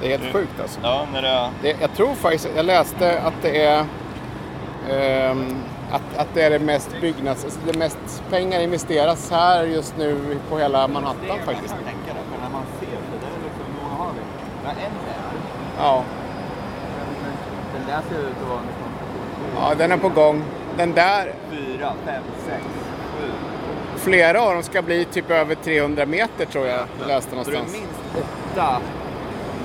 Det är helt sjukt alltså. Ja, när det... Det, jag tror faktiskt, jag läste att det är ehm, att, att det är det mest byggnads, alltså det mest pengar investeras här just nu på hela Manhattan faktiskt. Jag kan tänka det, för när man ser det, där är liksom, många har vi? Har en här. Ja, där ser ut att vara en ja, den är på gång. Den där, fyra, fem, sex, sju. flera av dem ska bli typ över 300 meter tror jag, läste Så det är någonstans. minst åtta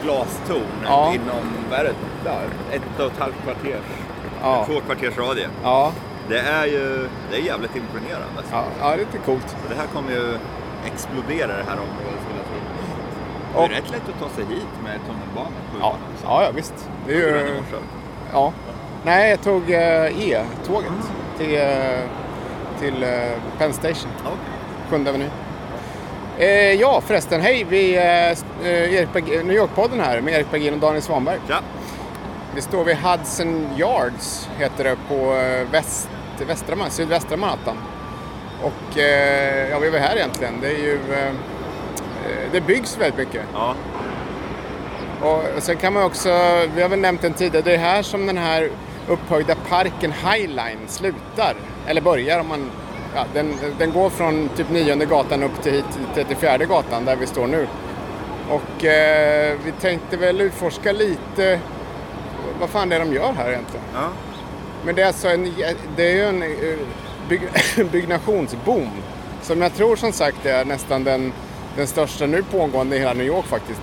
glastorn Ja. inom, vad är det, där, ett och ett halvt kvarters, Ja. två kvarters radie. Ja, Det är ju, det är jävligt imponerande. Ja, ja, det är lite coolt. Så det här kommer ju explodera det här området skulle jag tro. Det Och- är rätt lätt att ta sig hit med tunnelbanan. Ja, ja, ja visst. Det är ju? Ja. Nej, jag tog eh, E-tåget till, eh, till eh, Penn Station. Okej. Sjunde Avenyn. Eh, ja, förresten, hej! Vi är eh, Erik Berg- New York-podden här med Erik Bergin och Daniel Svanberg. Ja, Vi står vid Hudson Yards, heter det, på väst, västra, sydvästra Manhattan. Och eh, ja, vi var här egentligen. Det är ju... Eh, det byggs väldigt mycket. ja. Och sen kan man också, vi har väl nämnt den tidigare, det är här som den här upphöjda parken Highline slutar. Eller börjar om man, ja, den, den går från typ nionde gatan upp till hit till 34 gatan där vi står nu. Och eh, vi tänkte väl utforska lite vad fan det är de gör här egentligen. ja. Men det är alltså en, det är ju en eh, byg, byggnationsboom. Som jag tror som sagt är nästan den, den största nu pågående i hela New York faktiskt.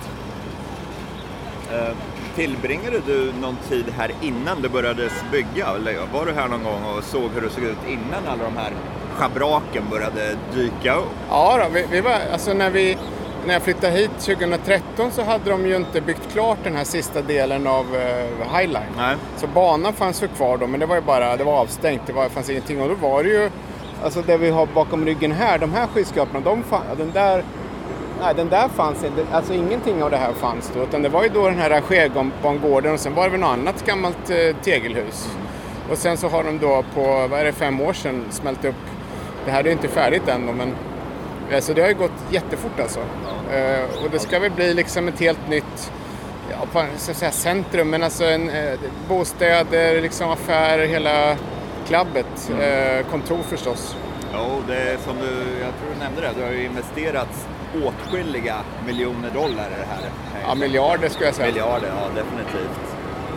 Eh, Tillbringade du någon tid här innan det började bygga? Eller var du här någon gång och såg hur det såg ut innan alla de här schabraken började dyka upp? Ja, då, vi, vi var, alltså när, vi, när jag flyttade hit 2013 så hade de ju inte byggt klart den här sista delen av eh, High Line. Nej. Så banan fanns ju kvar då, men det var ju bara det var avstängt. Det var, fanns ingenting. Och då var det ju, alltså det vi har bakom ryggen här, de här skyskraporna, de den där Nej, den där fanns inte. Alltså ingenting av det här fanns då. Utan det var ju då den här rangerbangården och sen var det väl något annat gammalt eh, tegelhus. Och sen så har de då på, vad är det, fem år sedan smält upp. Det här är ju inte färdigt än då, men eh, så det har ju gått jättefort alltså. Eh, och det ska väl bli liksom ett helt nytt ja, på, så att säga, centrum, men alltså en, eh, bostäder, liksom affärer, hela klabbet. Eh, kontor förstås. Jo, det är som du, jag tror du nämnde det, du har ju investerat åtskilliga miljoner dollar i det här. Ja, miljarder skulle jag säga. Miljarder, ja definitivt.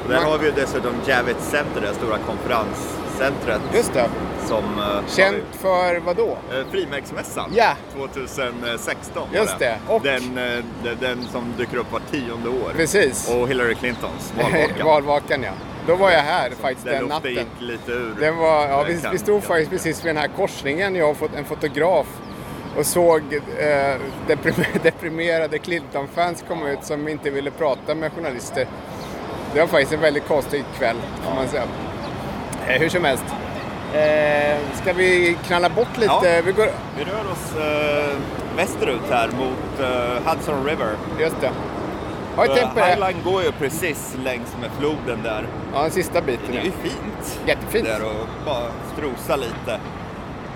Och där Man- har vi ju dessutom Javits Center, det stora konferenscentret Just det. som... eh, Känt för vad då? eh, Frimärksmässan Ja. 2016 var Just det. Och- Den, eh, den, den som dyker upp var tionde år. Precis. Och Hillary Clintons valvaka. Valvakan ja. Då var jag här faktiskt Den den natten. gick lite ur. Den var, ja, vi, vi stod faktiskt precis vid den här korsningen, jag och en fotograf och såg eh, deprim- deprimerade Clinton-fans komma ut som inte ville prata med journalister. Det var faktiskt en väldigt konstig kväll, kan man säga. Eh, hur som helst. Eh, ska vi knalla bort lite? Ja. Vi går, Vi rör oss eh, västerut här mot eh, Hudson River. just det. Har jag tänkt på det? Highline går ju precis längs med floden där. Ja, den sista biten. Det är ju fint. Jättefint. Där och bara strosa lite.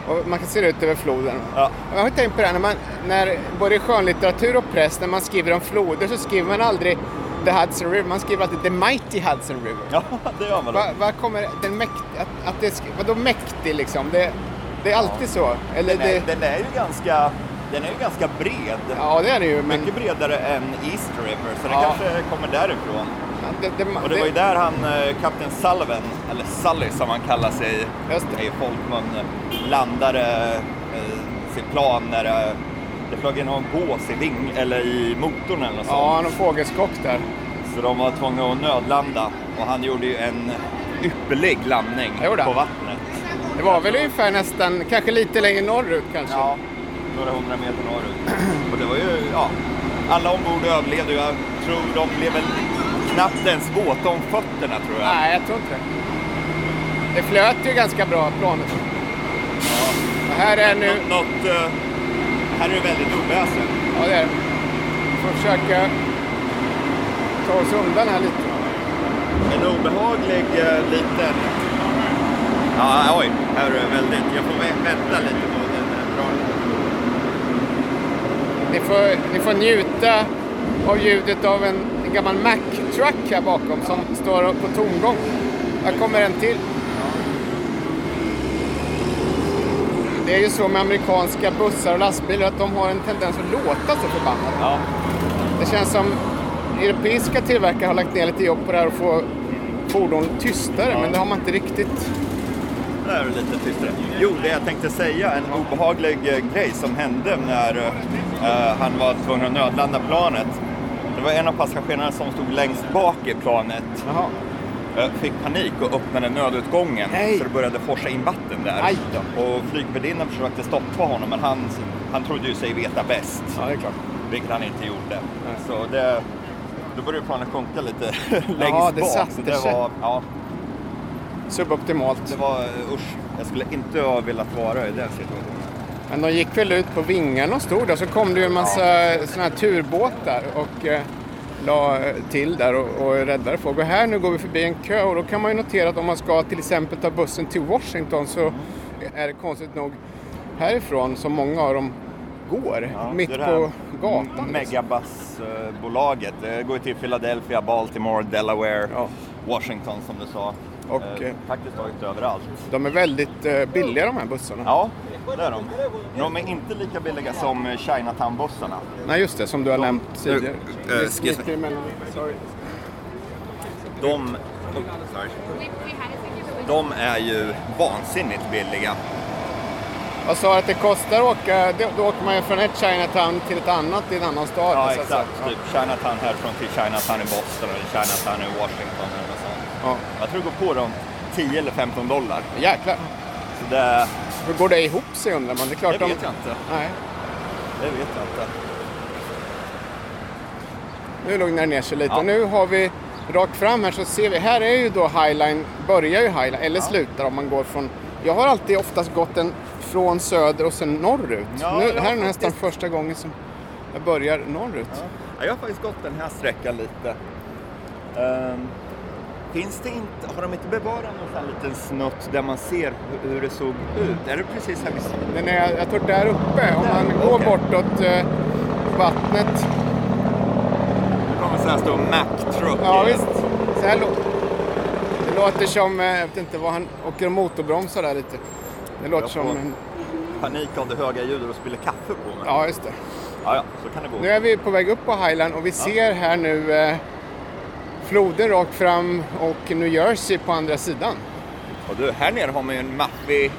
Och man kan se det ut över floden. Ja. Jag har tänkt på det här, när, man, när både i skönlitteratur och press, när man skriver om floder så skriver man aldrig The Hudson River, man skriver alltid The Mighty Hudson River. Ja, det gör man. Vad vad kommer den mäkt, att, att det, vadå mäktig liksom? Det, det är alltid så. Eller Den är, det, den är ju ganska, den är ju ganska bred. ja, det är det ju, men Mycket bredare än East River, så den Ja. kanske kommer därifrån. Det, det, Och det var ju där han, eh, kapten Sullivan, eller Sully som han kallar sig i folkmun, landade eh, sitt plan när det, det flög in någon gås i ving, eller i motorn eller något ja, sånt. någon fågelskock där. Så de var tvungna att nödlanda och han gjorde ju en ypperlig landning på vattnet. Det var väl ungefär nästan, kanske lite längre norrut kanske. Ja, några hundra meter norrut. Och det var ju, ja, alla ombord överlevde. Jag tror de blev väl knappt ens våta om fötterna tror jag. Nej, jag tror inte det. Det flöt ju ganska bra, planet. Och här är nu... Nå- Något, eh, här är det väldigt oväsen. Ja, det är det. Vi får försöka ta oss undan här lite. En obehaglig eh, liten... Ja, oj, här är det väldigt. Jag får vä- vänta lite på den. är bra. Ni får, ni får njuta av ljudet av en gammal Mack-truck här bakom som står på tomgång. Här kommer en till. Det är ju så med amerikanska bussar och lastbilar att de har en tendens att låta så förbannat. Ja, Det känns som europeiska tillverkare har lagt ner lite jobb på det här att få fordon tystare, men det har man inte riktigt. där är det lite tystare. Jo, det jag tänkte säga, en obehaglig eh, grej som hände när eh, han var tvungen att nödlanda planet. Det var en av passagerarna som stod längst bak i planet Jaha. eh, fick panik och öppnade nödutgången Nej. så det började forsa in vatten där. Och flygvärdinnan försökte stoppa honom men han, han trodde ju sig veta bäst, Ja, det är klart. vilket han inte gjorde. Nej. Så det, då började planet sjunka lite längst Ja, det bak. satte så det var, ja, Suboptimalt. det var eh, usch. Jag skulle inte ha velat vara i den situationen. Men de gick väl ut på vingarna och stod där. Så kom det ju en massa såna här turbåtar och eh, la till där och, och räddade folk. Och här nu går vi förbi en kö och då kan man ju notera att om man ska till exempel ta bussen till Washington så är det konstigt nog härifrån som många av dem går. mitt är det på gatan. liksom. Megabussbolaget. Det går ju till Philadelphia, Baltimore, Delaware, Ja. Washington som du sa. Och, Eh, eh, Praktiskt taget överallt. De är väldigt eh, billiga de här bussarna. Ja, det är de. De är inte lika billiga som eh, Chinatown-bussarna. Nej just det, som du har nämnt tidigare. eh, excuse Mitt me. emellan. Sorry. De, oh, sorry. de är ju vansinnigt billiga. Jag sa att det kostar att åka, då, åker man ju från ett Chinatown till ett annat i en annan stad. Ja, exakt. Typ Chinatown härifrån till Chinatown i Boston eller Chinatown i Washington eller något sånt. Ja. Jag tror det går på runt 10 eller 15 dollar. Ja. Jäklar. Så det, Hur går det ihop sig undrar man? Det är klart det de... vet jag inte. Nej, Det vet jag inte. nu lugnar det ner sig lite. Ja. Nu har vi rakt fram här så ser vi, här är ju då Highline, börjar ju Highline, eller slutar om man går från... Jag har alltid oftast gått den från söder och sen norrut. Ja, nu, här är nästan faktiskt- första gången som jag börjar norrut. Ja, jag har faktiskt gått den här sträckan lite. Ehm, finns det inte, har de inte bevarat någon sån här liten snutt där man ser hur, det såg ut? Är det precis här vi? Den är, jag tror där uppe, om man går okej. bortåt eh, vattnet. Det kommer så här stor Mack-truck. Ja visst, så här låter det. låter som, eh, jag vet inte vad han åker och motorbromsar där lite. Det låter som en, Panik av det höga ljudet och spiller kaffe på mig. ja just det. ja, ja, så kan det gå. Nu är vi på väg upp på Highland och vi ser här nu eh, floden rakt fram och New Jersey på andra sidan. Och du, här nere har man ju en maffig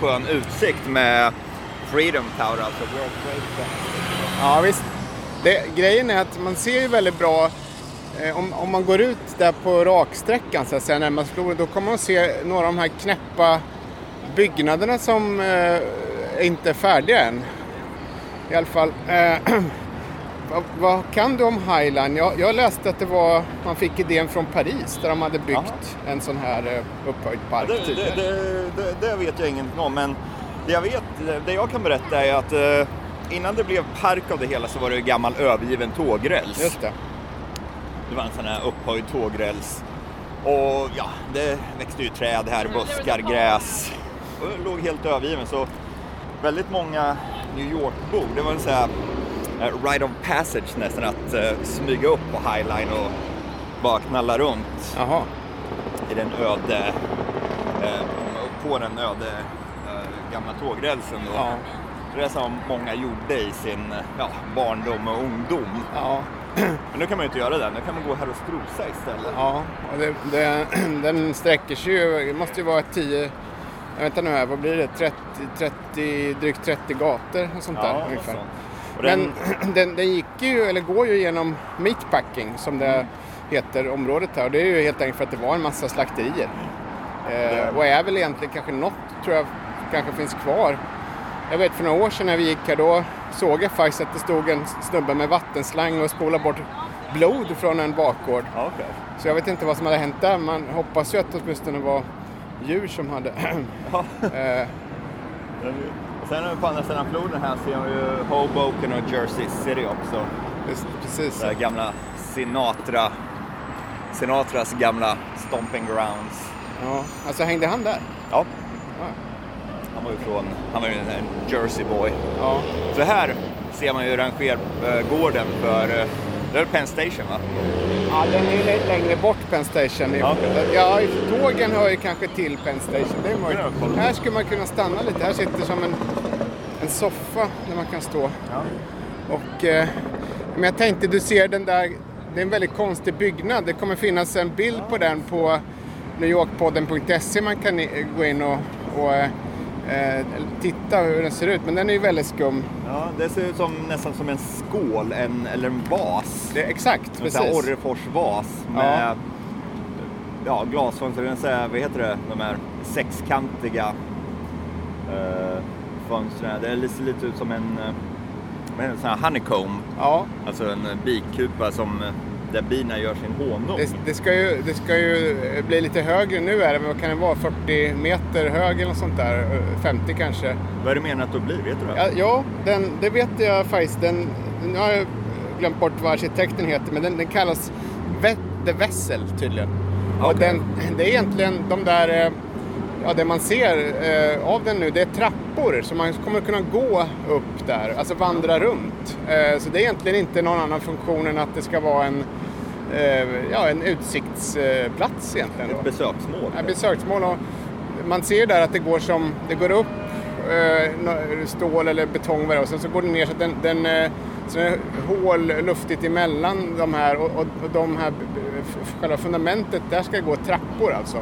skön utsikt med Freedom Tower, alltså World Trade Center. Ja visst. Det, grejen är att man ser ju väldigt bra eh, om, om man går ut där på raksträckan så att säga närmast floden då kommer man se några av de här knäppa byggnaderna som eh, inte är färdiga än. I alla fall. Eh, vad, vad kan du om Highline? Jag, jag läste att det var, man fick idén från Paris där de hade byggt en sån här eh, upphöjd park Det, det, det, det, det vet jag ingenting om, men det jag vet, det jag kan berätta är att eh, innan det blev park av det hela så var det gammal övergiven tågräls. Just det. Det var en sån här upphöjd tågräls. Och ja, det växte ju träd här, buskar, gräs. Och låg helt övergiven. Så väldigt många New York-bor, det var en sån här rite of passage nästan att eh, smyga upp på Highline och bara knalla runt Jaha. i den öde, eh, på den öde eh, gamla tågrälsen. Då. Ja. Det är som många gjorde i sin eh, ja, barndom och ungdom. Ja. Men nu kan man ju inte göra det, nu kan man gå här och strosa istället. Ja, det, det, den sträcker sig ju, det måste ju vara 10, jag vet inte nu här, vad blir det, 30, 30, drygt 30 gator och sånt där något ungefär. sånt. Den, Men den, den gick ju, eller går ju genom meatpacking som det heter området här och det är ju helt enkelt för att det var en massa slakterier. Eh, och är väl egentligen kanske något, tror jag, kanske finns kvar. Jag vet för några år sedan när vi gick här då såg jag faktiskt att det stod en snubbe med vattenslang och spolade bort blod från en bakgård. okej. Så jag vet inte vad som hade hänt där. Man hoppas ju att det åtminstone var djur som hade... Eh, sen på andra sidan floden här ser vi ju Hoboken och Jersey City också. just, precis. Det gamla Sinatra Sinatras gamla stomping grounds. Ja, alltså hängde han där? Ja, Ja. han var ju från, han var ju en, en Jersey boy. ja. Så här ser man ju rangergården för, eh, det är Penn Station va? Ja, den är lite längre bort Penn Station. Ja. Ja, tågen hör ju kanske till Penn Station. Det är möjligt. Här skulle man kunna stanna lite. Här sitter som en, en soffa där man kan stå. Ja. Och, eh, men jag tänkte, du ser den där, det är en väldigt konstig byggnad. Det kommer finnas en bild på den på newyorkpodden.se man kan gå in och, och eh, eh, titta hur den ser ut. Men den är ju väldigt skum. Ja, det ser ut som, nästan som en skål en, eller en vas. Det, exakt, En precis. Orrefors-vas med ja. Glasfönster, den så här, vad heter det, de här sexkantiga eh, fönstren. Det ser lite ut som en, eh, heter det, sån här honeycomb, Ja, alltså en eh, bikupa som, eh, där bina gör sin honung. det, det, ska ju, det ska ju bli lite högre nu är det, vad kan det vara? 40 meter hög eller något sånt där? Eh, 50 kanske? Vad är det menat att bli, vet du det? Ja, ja den, det vet jag faktiskt. Den, nu har jag glömt bort vad arkitekten heter, men den, den kallas The Vessel tydligen. Och den, det är egentligen de där, eh, ja det man ser eh, av den nu, det är trappor. Så man kommer kunna gå upp där, alltså vandra runt. Eh, så det är egentligen inte någon annan funktion än att det ska vara en, ja, en utsiktsplats egentligen. Då. Ett besöksmål. Ja, besöksmål och man ser där att det går som, det går upp stål eller betong och sen så går det ner så att den, den så det är hål luftigt emellan de här och, och, och de här, själva fundamentet, där ska det gå trappor alltså.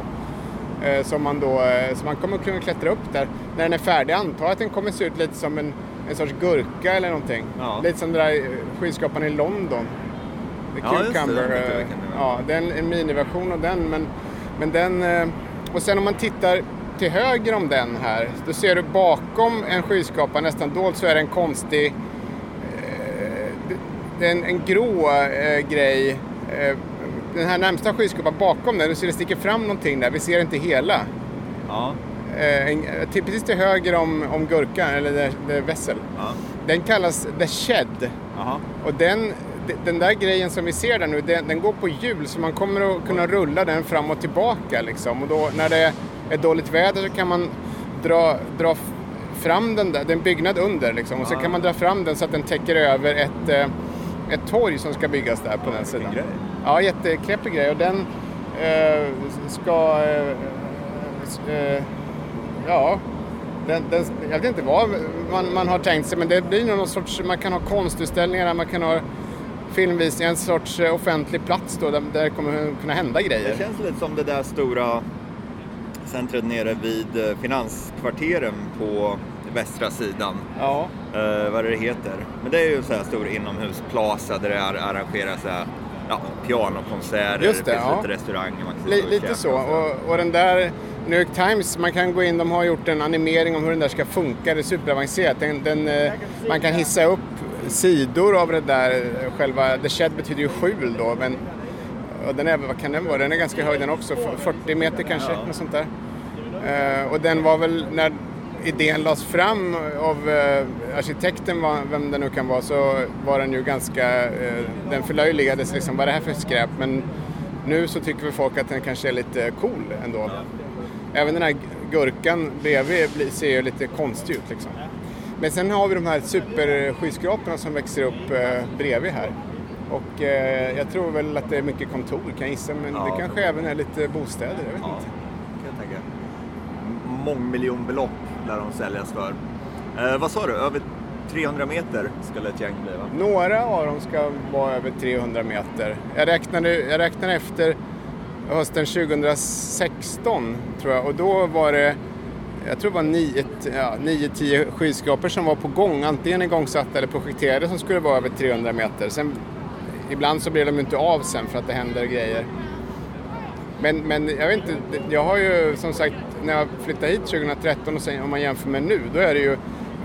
Eh, som man då, eh, så man kommer kunna klättra upp där. När den är färdig antar jag att den kommer se ut lite som en, en sorts gurka eller någonting. Ja. Lite som den där eh, skyskrapan i London. The Ja, det, Cucumber. det var. ja, den, en miniversion av den. Men, men den... Och sen om man tittar till höger om den här, då ser du bakom en skyskrapa nästan dolt så är det en konstig... det- Det är en, en grå grej. Den här närmsta skyskrapan bakom den, du ser det sticker fram någonting där. Vi ser inte hela. Ja, Eh, en, till, precis till höger om, om gurkan, eller the, the vessel. ja. Den kallas The Shed. Jaha. Och den, den där grejen som vi ser där nu, den, den går på hjul så man kommer att kunna rulla den fram och tillbaka liksom. Och då när det är dåligt väder så kan man dra, dra fram den där, det är en byggnad under liksom. Och så kan man dra fram den så att den täcker över ett, eh, ett torg som ska byggas där på den sidan. grej. Ja, jätteknepig grej. Och den eh, ska... Eh, eh, ja, den, den, jag vet inte vad man, man har tänkt sig, men det blir någon sorts... Man kan ha konstutställningar, man kan ha filmvisningar, en sorts eh, offentlig plats då, där, där det kommer kunna hända grejer. Det känns lite som det där stora centret nere vid eh, finanskvarteren på västra sidan. Ja, Eh, vad är det heter. Men det är ju en sån här stor inomhusplaza där det ar- arrangeras så här, ja, pianokonserter, Just det, finns ja. lite restauranger man kan och lite så. och Och, den där New York Times, man kan gå in, de har gjort en animering om hur den där ska funka, det är superavancerat. Den, den, eh, man kan hissa upp sidor av det där, eh, själva, the shed betyder ju skjul då, men och den är, vad kan den vara? Den är ganska hög den också, f- 40 meter kanske, Ja. något sånt där. Eh, och den var väl, när idén lades fram av eh, arkitekten, vad- vem det nu kan vara, så var den ju ganska, eh, den förlöjligades liksom, vad är det här för skräp? Men nu så tycker väl folk att den kanske är lite cool ändå. Även den här gurkan bredvid ser ju lite konstig ut liksom. Men sen har vi de här superskyskraporna som växer upp eh, bredvid här. Och eh, jag tror väl att det är mycket kontor kan jag gissa, men Ja. det kanske även är lite bostäder, jag vet Ja, inte. kan jag tänka. M- Mångmiljonbelopp lär de säljas för. Eh, vad sa du, över 300 meter skulle ett gäng bli va? Några av dem ska vara över 300 meter. Jag räknade, jag räknade efter hösten 2016 tror jag och då var det jag tror det var 9-10 ja, skyskrapor som var på gång, antingen igångsatta eller projekterade som skulle vara över 300 meter. Sen, ibland så blir de ju inte av sen för att det händer grejer. Men, men jag vet inte, jag har ju som sagt när jag flyttade hit 2013 och sen om man jämför med nu, då är det ju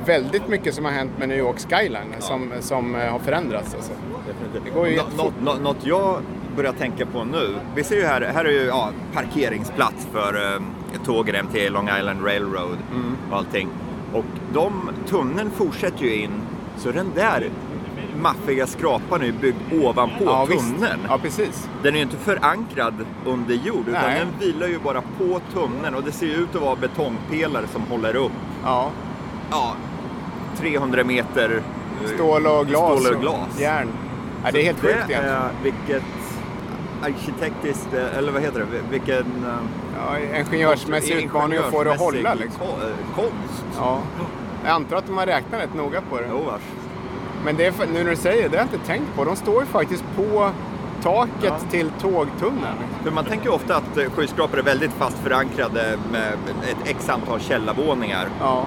väldigt mycket som har hänt med New York skyline som, som eh, har förändrats. Alltså. Det går ju Nå- jättefort. något, jag börjar tänka på nu, vi ser ju här, här är ju ja, parkeringsplats för eh, tågen till Long Island Railroad Mm. och allting. Och de, tunneln fortsätter ju in, så den där maffiga skrapan är ju byggd ovanpå ja, visst. tunneln. Ja, precis. Den är ju inte förankrad under jord utan Nej. den vilar ju bara på tunneln och det ser ju ut att vara betongpelare som håller upp Ja. ja, 300 meter eh, Stål och glas. Stål och glas. Järn. Ja, det är helt sjukt egentligen. vilket arkitektiskt, eh, eller vad heter det, vilken eh, Ja, ingenjörsmässig utmaning att få det att hålla liksom. ko- Konst. Ja. Jag antar att de har räknat rätt noga på det. Jo, vars. Men det är, för- nu när du säger det, det har jag inte tänkt på. De står ju faktiskt på taket Ja. till tågtunneln. För man tänker ju ofta att eh, skyskrapor är väldigt fast förankrade med ett x antal källarvåningar. Ja.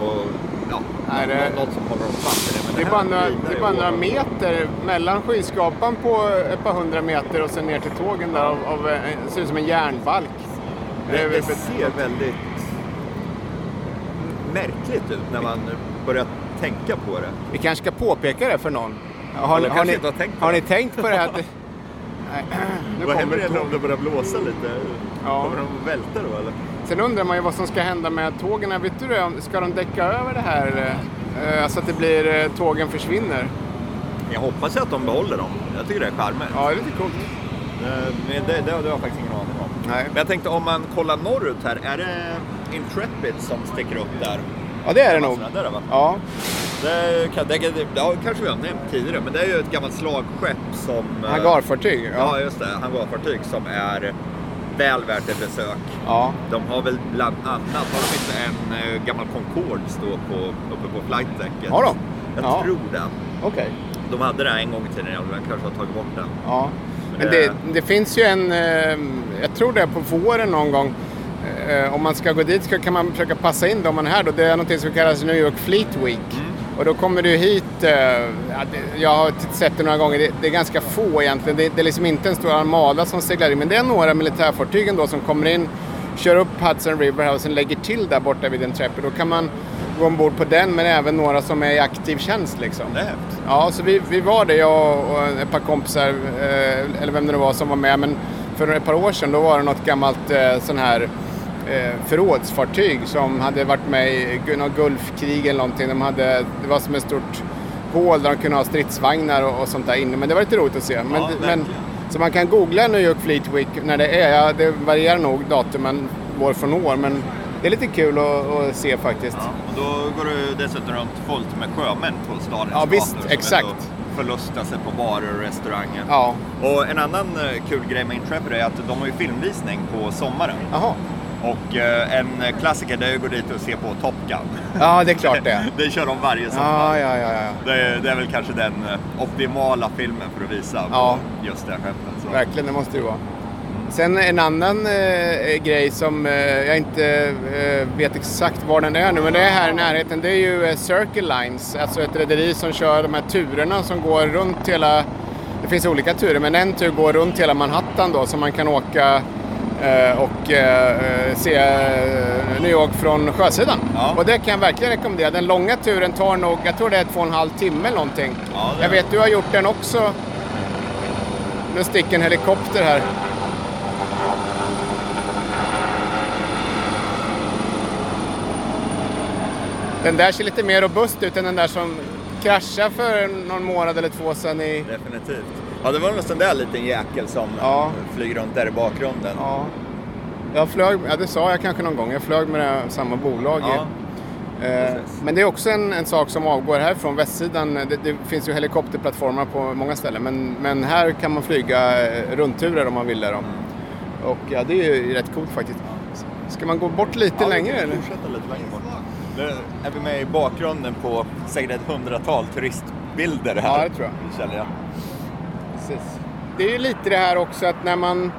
Och, ja, Nej, det- nå- något som håller dem fast i det. Men Det är bara några, det är bara några meter mellan skyskrapan på ett par hundra meter och sen ner till tågen där av, av eh, det ser ut som en järnbalk. Det, Eh, det ser väldigt märkligt ut när man börjar tänka på det. Vi kanske ska påpeka det för någon. Har, Eller har, ni, har tänkt på har det. ni tänkt på det att... Nej, nu Vad händer det om det börjar blåsa lite? Ja. Kommer de välta då eller? Sen undrar man ju vad som ska hända med tågen. Vet du det? Ska de däcka över det här? eh, Så att det blir eh, tågen försvinner? Jag hoppas att de behåller dem. Jag tycker det är charmigt. Ja, det är lite coolt. Eh, Men det, det, det har jag faktiskt ingen aning om. Nej. Men jag tänkte om man kollar norrut här, är det Intrepid som sticker upp där? Ja, det är det nog. Där, va? Ja, Det, kan, det, det ja, kanske vi har nämnt tidigare, men det är ju ett gammalt slagskepp som... eh, hangarfartyg. Ja, just det. Hangarfartyg som är väl värt ett besök. ja. De har väl bland annat, har de inte en eh, gammal Concorde stå på, uppe på flightdäcket? Har de? Jag Ja. tror det. Okej. De hade det en gång i tiden, men kanske har tagit bort den. Ja. Men Eh. det, det finns ju en, jag tror det är på våren någon gång. Eh, Om man ska gå dit ska, kan man försöka passa in dem man är här då. Det är något som kallas New York Fleet Week. Och då kommer du hit, eh, jag har sett det några gånger, det, det är ganska få egentligen. Det, det är liksom inte en stor armada som seglar in. Men det är några militärfartyg då som kommer in, kör upp Hudson River här och sen lägger till där borta vid Intrepid. Då kan man gå ombord på den men även några som är i aktiv tjänst liksom. Ja, så vi, vi var det, jag och ett par kompisar, eh, eller vem det nu var som var med. Men för ett par år sedan då var det något gammalt eh, sån här förrådsfartyg som hade varit med i något Gulfkrig eller någonting. De hade, det var som ett stort hål där de kunde ha stridsvagnar och, och sånt där inne. Men det var lite roligt att se. Men, Ja, men, så man kan googla New York Fleet Week när det är. Ja, det varierar nog datumen år från år. Men det är lite kul att, att se faktiskt. Ja, och då går du dessutom runt fullt med sjömän på stadens Ja, visst, exakt. ändå Förlustar sig på barer och restauranger. Ja, Och en annan eh, kul grej med Intrepid är att de har ju filmvisning på sommaren. jaha. Och eh, en klassiker det är att gå dit och se på Top Gun. Ja, det är klart det. det kör de varje sommar. Ja, ja, ja. ja. Det, är, det är väl kanske den eh, optimala filmen för att visa Ja. just det skeppet. Så. Verkligen, det måste det vara. Sen en annan eh, grej som eh, jag inte eh, vet exakt var den är nu, men det är här i närheten. Det är ju eh, Circle Lines, alltså ett rederi som kör de här turerna som går runt hela... Det finns olika turer, men en tur går runt hela Manhattan då, så man kan åka eh, och eh, se eh, New York från sjösidan. Ja. Och det kan jag verkligen rekommendera. Den långa turen tar nog, jag tror det är två och en halv timme eller någonting. Ja, Jag vet, du har gjort den också. Nu sticker en helikopter här. Den där ser lite mer robust ut än den där som kraschade för någon månad eller två sedan i... Definitivt. Ja, det var en sån där liten jäkel som Ja. flyger runt där i bakgrunden. Ja. Jag flög, ja det sa jag kanske någon gång, jag flög med här, samma bolag. Ja. Eh, men det är också en, en sak som avgår härifrån västsidan. Det, det finns ju helikopterplattformar på många ställen men, men här kan man flyga eh, rundturer om man vill det. Då. Och ja, det är ju rätt coolt faktiskt. Ska man gå bort lite Ja, vi längre kan eller? Fortsätta lite längre bort. Nu är vi med i bakgrunden på säkert ett hundratal turistbilder här. Ja, det tror jag. Känner jag. Precis. Det är ju lite det här också att när man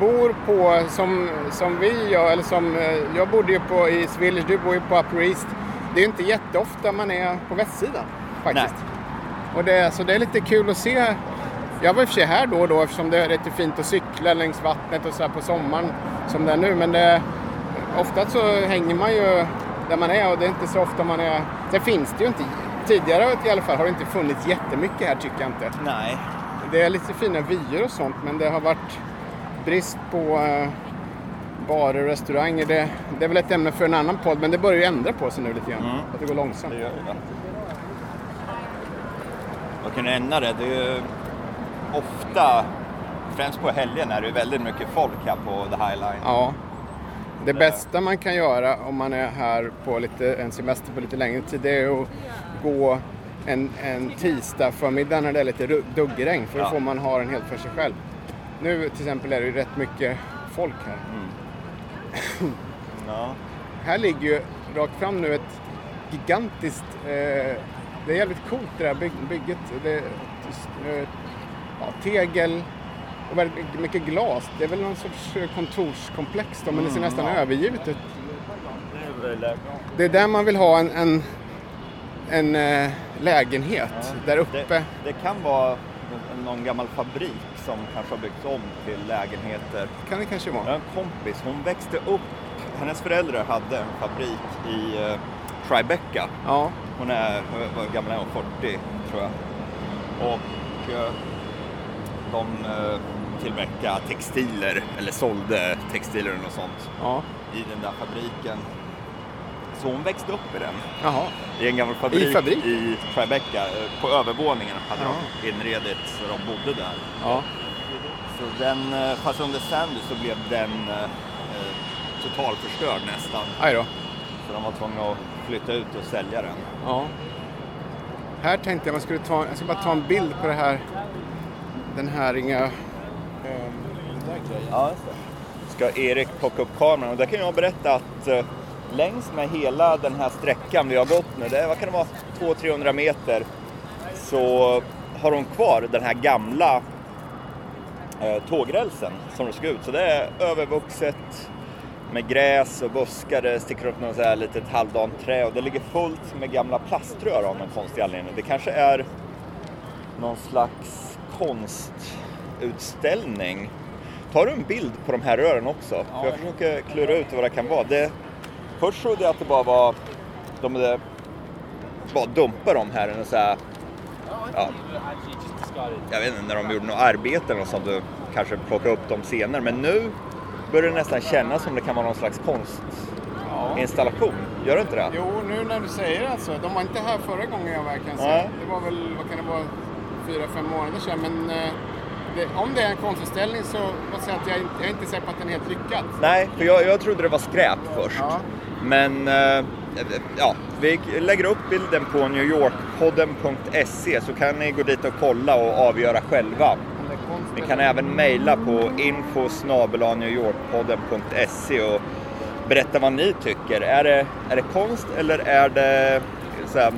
bor på, som, som vi gör, eller som eh, jag bodde ju på i Village, du bor ju på Upper East. Det är ju inte jätteofta man är på västsidan faktiskt. Och det, så det är lite kul att se. Jag var i och för sig här då och då eftersom det är rätt fint att cykla längs vattnet och så här på sommaren som det är nu. Men det, ofta så hänger man ju där man är och det är inte så ofta man är... Sen finns det ju inte, tidigare i alla fall har det inte funnits jättemycket här tycker jag inte. Nej. Det är lite fina vyer och sånt men det har varit brist på eh, barer och restauranger. Det, det är väl ett ämne för en annan podd men det börjar ju ändra på sig nu lite grann. Mm. Att det går långsamt. Det gör det. att kunna nämna det. Det är ju ofta, främst på helgen, är det väldigt mycket folk här på The High Line. Ja. Det bästa man kan göra om man är här på lite, en semester på lite längre tid det är att gå en, en tisdag förmiddag när det är lite duggregn för då Ja. får man ha den helt för sig själv. Nu till exempel är det ju rätt mycket folk här. Ja. Här ligger ju rakt fram nu ett gigantiskt... Eh, det är jävligt coolt det här byg, bygget. Det är eh, ja, tegel och väldigt mycket glas. Det är väl någon sorts eh, kontorskomplex då, men det ser nästan ja. övergivet ut. Det är väl- Det är där man vill ha en, en, en eh, lägenhet. Där uppe. Det, det kan vara någon gammal fabrik som kanske har byggts om till lägenheter. kan det kanske Jag har vara. en kompis, hon växte upp, hennes föräldrar hade en fabrik i eh, Tribeca. Ja, Hon är, vad gammal är hon? 40 tror jag. Och eh, de eh, tillverkade textiler, eller sålde textiler eller något sånt ja. i den där fabriken. Så hon växte upp i den. Jaha. I en gammal fabrik I fabrik? i Tribeca. Eh, På övervåningen hade Ja. de inredit så de bodde där. Ja. Så den, eh, fast under Sandy så blev den eh, eh, totalförstörd nästan. Aj då. Så de var tvungna att flytta ut och sälja den. Ja. Här tänkte jag man skulle ta, jag ska bara ta en bild på det här. Den här inga... den där grejen. Ja. Ska Erik plocka upp kameran och där kan jag berätta att eh, längs med hela den här sträckan vi har gått nu, det är, vad kan det vara, 200-300 meter, så har de kvar den här gamla eh, tågrälsen som det ska ut. Så det är övervuxet med gräs och buskar, det sticker upp något så här litet halvdant trä och det ligger fullt med gamla plaströr av någon konstig anledning. Det kanske är någon slags konstutställning. Tar du en bild på de här rören också? För jag försöker klura ut vad det kan vara. Det, först trodde jag att det bara var, de hade bara dumpat dem här. eller Så här ja, jag vet inte, när de gjorde något arbete eller något sånt och kanske plocka upp dem senare. Men nu börjar det nästan kännas som det kan vara någon slags konstinstallation. Gör det inte det? Jo, nu när du säger det alltså. De var inte här förra gången jag jag säga. Nej. Det var väl, vad kan det vara, fyra, fem månader sedan. Men eh, det, om det är en konstutställning så måste jag säga att jag, inte- jag är inte säker på att den är helt lyckad. Nej, för jag, jag trodde det var skräp först. Ja. Men eh, ja, vi lägger upp bilden på newyorkpodden.se så kan ni gå dit och kolla och avgöra själva. Ni kan även mejla på info och berätta vad ni tycker. Är det, är det konst eller är det så här,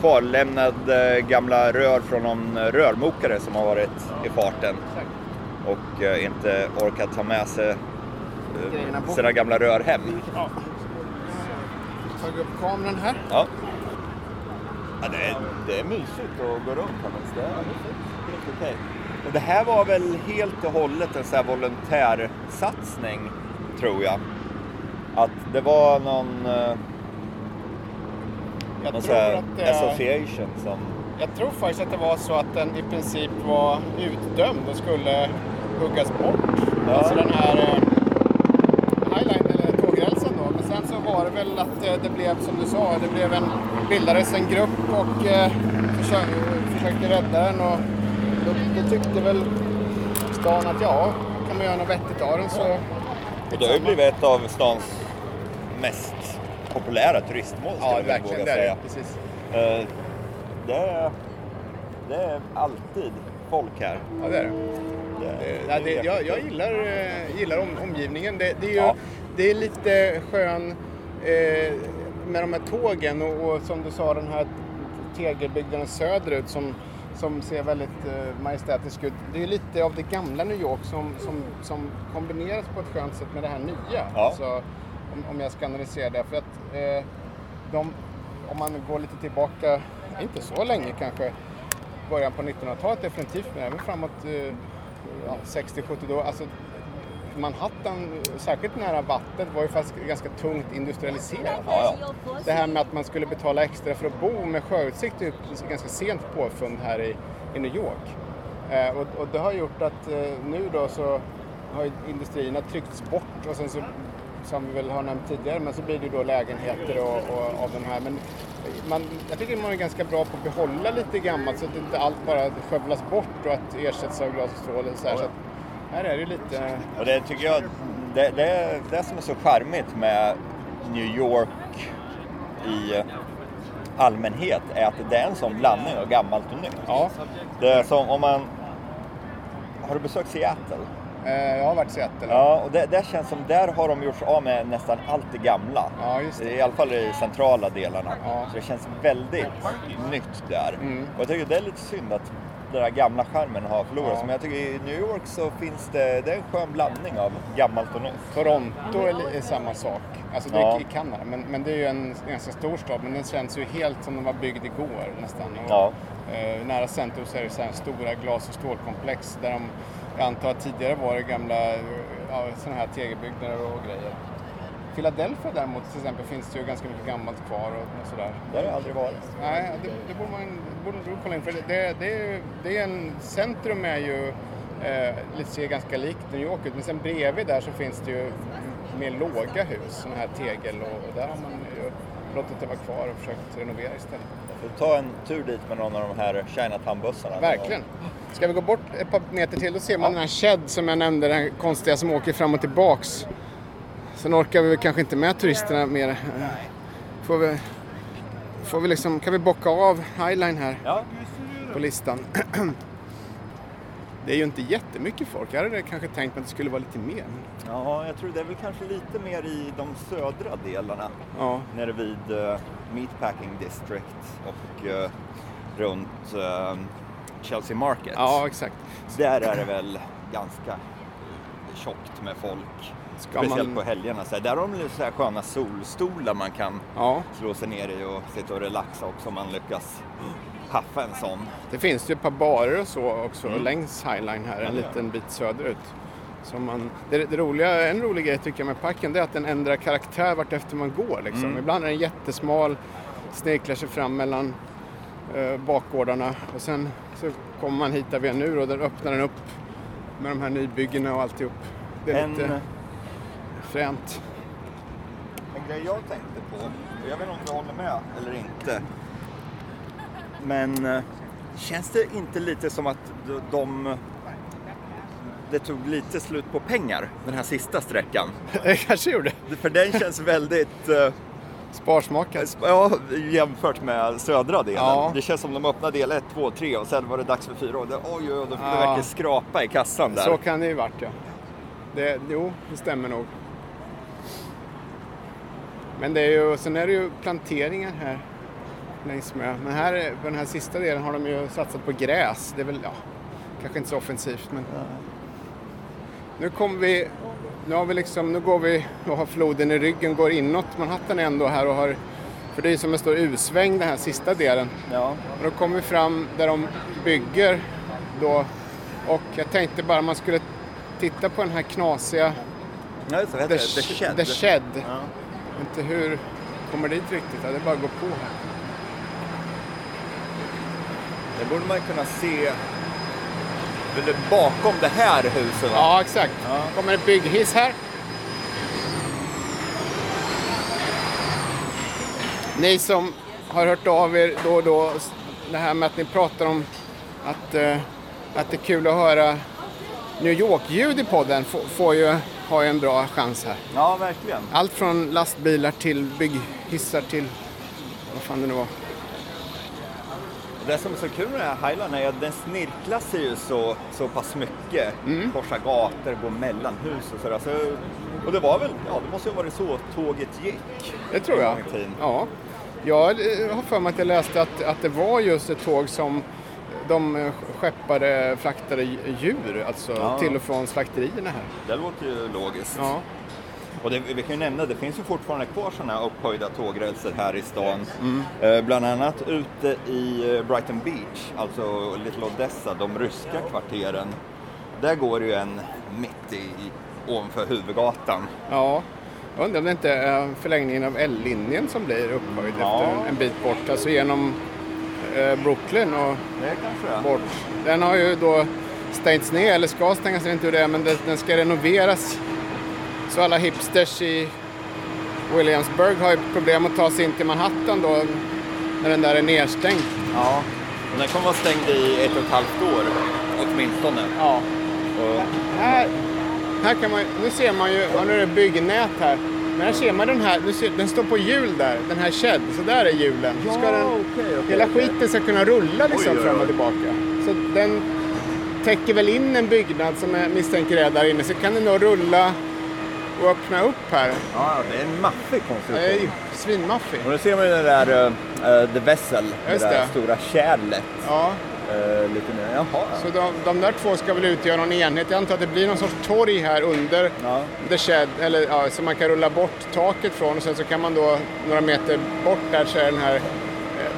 kvarlämnade gamla rör från någon rörmokare som har varit i farten och eh, inte orkat ta med sig eh, sina gamla rör hem? Tagit upp kameran här. Ja. ja det, är, det är mysigt att gå runt här faktiskt. Det är helt okej. Och Det här var väl helt och hållet en så här volontärsatsning, tror jag. Att det var någon, eh, Jag någon tror, att det association som... jag tror faktiskt att det var så att den i princip var utdömd och skulle huggas bort. Ja. Alltså den här eh, highline, eller tågrälsen då. Men sen så var det väl att det blev som du sa, det blev en, bildades en grupp och eh, försö försökte rädda den. Och då, då tyckte väl stan att ja, kan man göra något vettigt av den så... Och det har ju blivit ett av stans mest populära turistmål, skulle Ja, jag våga Det är säga. det. Precis. Eh, Det är, det är alltid folk här. Ja, det är det. Det, Ja, det, jag, jag gillar, eh, gillar om, omgivningen. Det, det, är ju, Ja. det är lite skön eh, med de här tågen och, och som du sa den här tegelbyggnaden söderut som, som ser väldigt eh, majestätisk ut. Det är lite av det gamla New York som, som, som kombineras på ett skönt sätt med det här nya. Ja. Alltså, om, om jag ska analysera det. För att eh, de, om man går lite tillbaka, inte så länge kanske, början på 1900-talet definitivt, men även framåt eh, ja, 60-70 då. Alltså, Manhattan, särskilt nära vattnet, var ju faktiskt ganska tungt industrialiserat. Ja, ja. Det här med att man skulle betala extra för att bo med sjöutsikt är ju ganska sent påfund här i, i New York. Eh, och, och det har gjort att eh, nu då så har ju industrierna tryckts bort och sen så som vi väl har nämnt tidigare, men så blir det ju då lägenheter och, och av de här. Men man, jag tycker man är ganska bra på att behålla lite gammalt så att inte allt bara skövlas bort och att ersätts av glas och stål. Och så här, så att här är det lite... Och det tycker jag, det, det är det som är så charmigt med New York i allmänhet är att det är en sån blandning av gammalt och nytt. Ja, Det är som om man... Har du besökt Seattle? eh, jag har varit i Seattle. Ja, och det, det känns som där har de gjort sig av med nästan allt det gamla. Ja, det. I alla fall i centrala delarna. Ja. Så det känns väldigt nytt där. Mm. Och jag tycker det är lite synd att den där gamla charmen har förlorats. Ja. Men jag tycker i New York så finns det, det är en skön blandning av gammalt och nytt. Toronto är, är samma sak. Alltså det är Ja. i Kanada, men, men det är ju en ganska stor stad. Men den känns ju helt som den var byggd igår nästan. Och, Ja. eh, nära centrum så är det så här stora glas och stålkomplex där de, jag antar att tidigare var det gamla ja, sådana här tegelbyggnader och grejer. Philadelphia däremot till exempel finns det ju ganska mycket gammalt kvar och, och sådär. Det har jag aldrig varit. Nej, det, det borde man borde du kolla in för det, det, det, är, ju- det är en, centrum är ju eh, lite ser ganska likt New York ut men sen bredvid där så finns det ju mer låga hus, sådana här tegel och, och där har man ju låtit det vara kvar och försökt renovera istället. Ta en tur dit med någon av de här Chinatown-bussarna. Verkligen. Ska vi gå bort ett par meter till då ser man den här Shed som jag nämnde, den konstiga som åker fram och tillbaks. Sen orkar vi väl kanske inte med turisterna mer. Eh, Får vi, får vi liksom, kan vi bocka av Highline här? Ja, på listan. Det är ju inte jättemycket folk. Jag hade kanske tänkt mig att det skulle vara lite mer. ja, jag tror det är väl kanske lite mer i de södra delarna. Ja, Nere vid uh, Meatpacking District och eh, runt eh, Chelsea Market. ja exakt. Där är det väl ganska tjockt med folk. Ska Speciellt man- på helgerna. Så här, där har de så här sköna solstolar man kan Ja, slå sig ner i och sitta och relaxa också om man lyckas haffa en sån. det finns ju ett par barer och så också Mm. längs Highline här, en Ja, liten bit söderut. Som man, det, det roliga, en rolig grej tycker jag med parken det är att den ändrar karaktär vart efter man går. Liksom. Mm. Ibland är den jättesmal, snirklar sig fram mellan eh, bakgårdarna och sen så kommer man hit där vi är nu och där öppnar den upp med de här nybyggena och alltihop. Det är En, lite fränt. en grej jag tänkte på, jag vet inte om du håller med eller inte. Men eh, känns det inte lite som att de, de det tog lite slut på pengar den här sista sträckan? Det kanske gjorde. För den känns väldigt eh, Sparsmakad. Ja, jämfört med södra delen. Ja. Det känns som de öppnade del 1, 2, 3 och sen var det dags för 4 och det, oj, oj, oj, de fick Ja. verkligen skrapa i kassan där. Så kan det ju varit ja. Det, jo, det stämmer nog. Men det är ju, sen är det ju planteringar här längs med. Men här på den här sista delen har de ju satsat på gräs. Det är väl, ja, kanske inte så offensivt men. Nu kommer vi, nu har vi liksom, nu går vi och har floden i ryggen, går inåt Manhattan ändå här och har, för det är ju som en stor U-sväng den här sista delen. Ja. Och då kommer vi fram där de bygger då. Och jag tänkte bara man skulle titta på den här knasiga Ja, just det? The Shed. The Shed. Ja. Inte hur kommer dit riktigt. Det är bara att gå på här. Det borde man kunna se bakom det här huset. va? Ja, exakt. Ja. kommer en bygghiss här. Ni som har hört av er då och då, det här med att ni pratar om att, eh, att det är kul att höra New York-ljud i podden får ju, har ju en bra chans här. ja, verkligen. Allt från lastbilar till bygghissar till vad fan det nu var. Det som är så kul med den här Highland är att den snirklar sig ju så, så pass mycket. Mm. Korsar gator, går mellan hus och sådär. Så, och det var väl, ja det måste ju ha varit så tåget gick. Det tror jag. Ja. Jag har för mig att jag läste att, att det var just ett tåg som de eh, skeppade, fraktade djur, alltså Ja. till och från slakterierna här. Det låter ju logiskt. Ja. Och det, vi kan ju nämna, det finns ju fortfarande kvar sådana här upphöjda tågrälser här i stan. Mm. Eh, bland annat ute i eh, Brighton Beach, alltså Little Odessa, de ryska kvarteren. Där går det ju en mitt i, ovanför huvudgatan. ja. Jag undrar om det inte är förlängningen av L-linjen som blir upphöjd Ja. efter en bit bort, alltså genom Brooklyn och bort. Den har ju då stängts ner, eller ska stängas ner, inte hur det är, men den ska renoveras Så alla hipsters i Williamsburg har ju problem att ta sig in till Manhattan då när den där är nedstängd. Ja. Den kommer vara stängd i ett och ett halvt år åtminstone. Ja. Och, Här, här kan man, nu ser man ju, ja, nu är det byggnät här. Men här ser man den här, den står på hjul där, den här shed, så där är hjulen. Så ska den, okej, okej, hela skiten ska kunna rulla liksom Oj, oj, fram och tillbaka. Så den täcker väl in en byggnad som jag misstänker är där inne, så kan den då rulla och öppna upp här. Ja, det är en maffig Det konstruktion. svinmaffig. Och nu ser man ju den där uh, The Vessel, det Just där det. stora kärlet. Ja, Uh, lite mer, jaha. så de, de där två ska väl utgöra någon enhet. Jag antar att det blir någon sorts torg här under Ja. the shed, eller ja, så man kan rulla bort taket från och sen så kan man då några meter bort där så är den här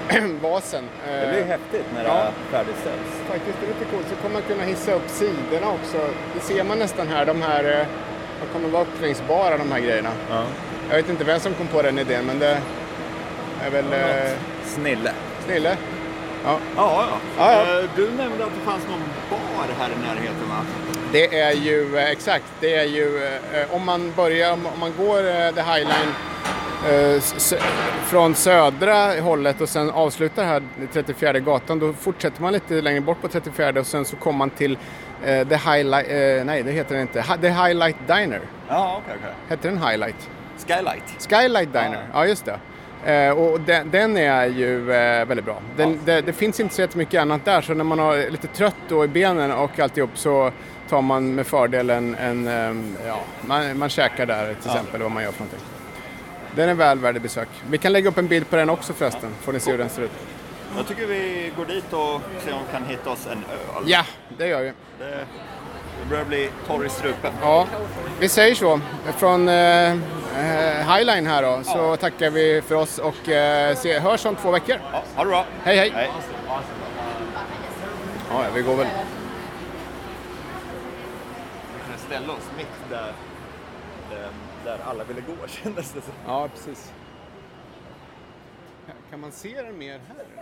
eh, vasen. Det blir Eh, häftigt när Ja. det färdigställs. Faktiskt det är lite coolt. Så kommer man kunna hissa upp sidorna också. Det ser man nästan här, de här, eh, de kommer vara uppsvängsbara de här grejerna. Ja. Jag vet inte vem som kom på den idén men det är väl eh, Snille. Snille. Ja. Ja, ja. Ja, ja. Eh, Du nämnde att det fanns någon bar här i närheten va? Det är ju, eh, exakt, det är ju eh, om man börjar, om man går The High Line s- från södra hållet och sen avslutar här 34 gatan, då fortsätter man lite längre bort på 34 och sen så kommer man till The Highlight, nej det heter det inte, The Highlight Diner. Ja, okej, okej. Heter den Highlight? Skylight. Skylight Diner, ja, just det. Eh, och den, den är ju eh, väldigt bra. Den, Ja. det, det finns inte så jättemycket annat där så när man har lite trött då i benen och alltihop så tar man med fördel en, en ehm, ja, man, man käkar där till Ja. exempel vad man gör för någonting. Den är väl värd besök. Vi kan lägga upp en bild på den också förresten, får ni se hur den ser ut. Jag tycker vi går dit och ser om vi kan hitta oss en öl. Ja, det gör vi. Det, det börjar bli torr i strupen. Ja, vi säger så. Från eh, eh, Highline här då, så tackar vi för oss och eh, se, hörs om två veckor. Ja, ha det bra. Hej hej! Hej. Ja, vi går väl. Vi kan ställa oss mitt där, där, där alla ville gå kändes det som. Ja, precis. Kan man se den mer här?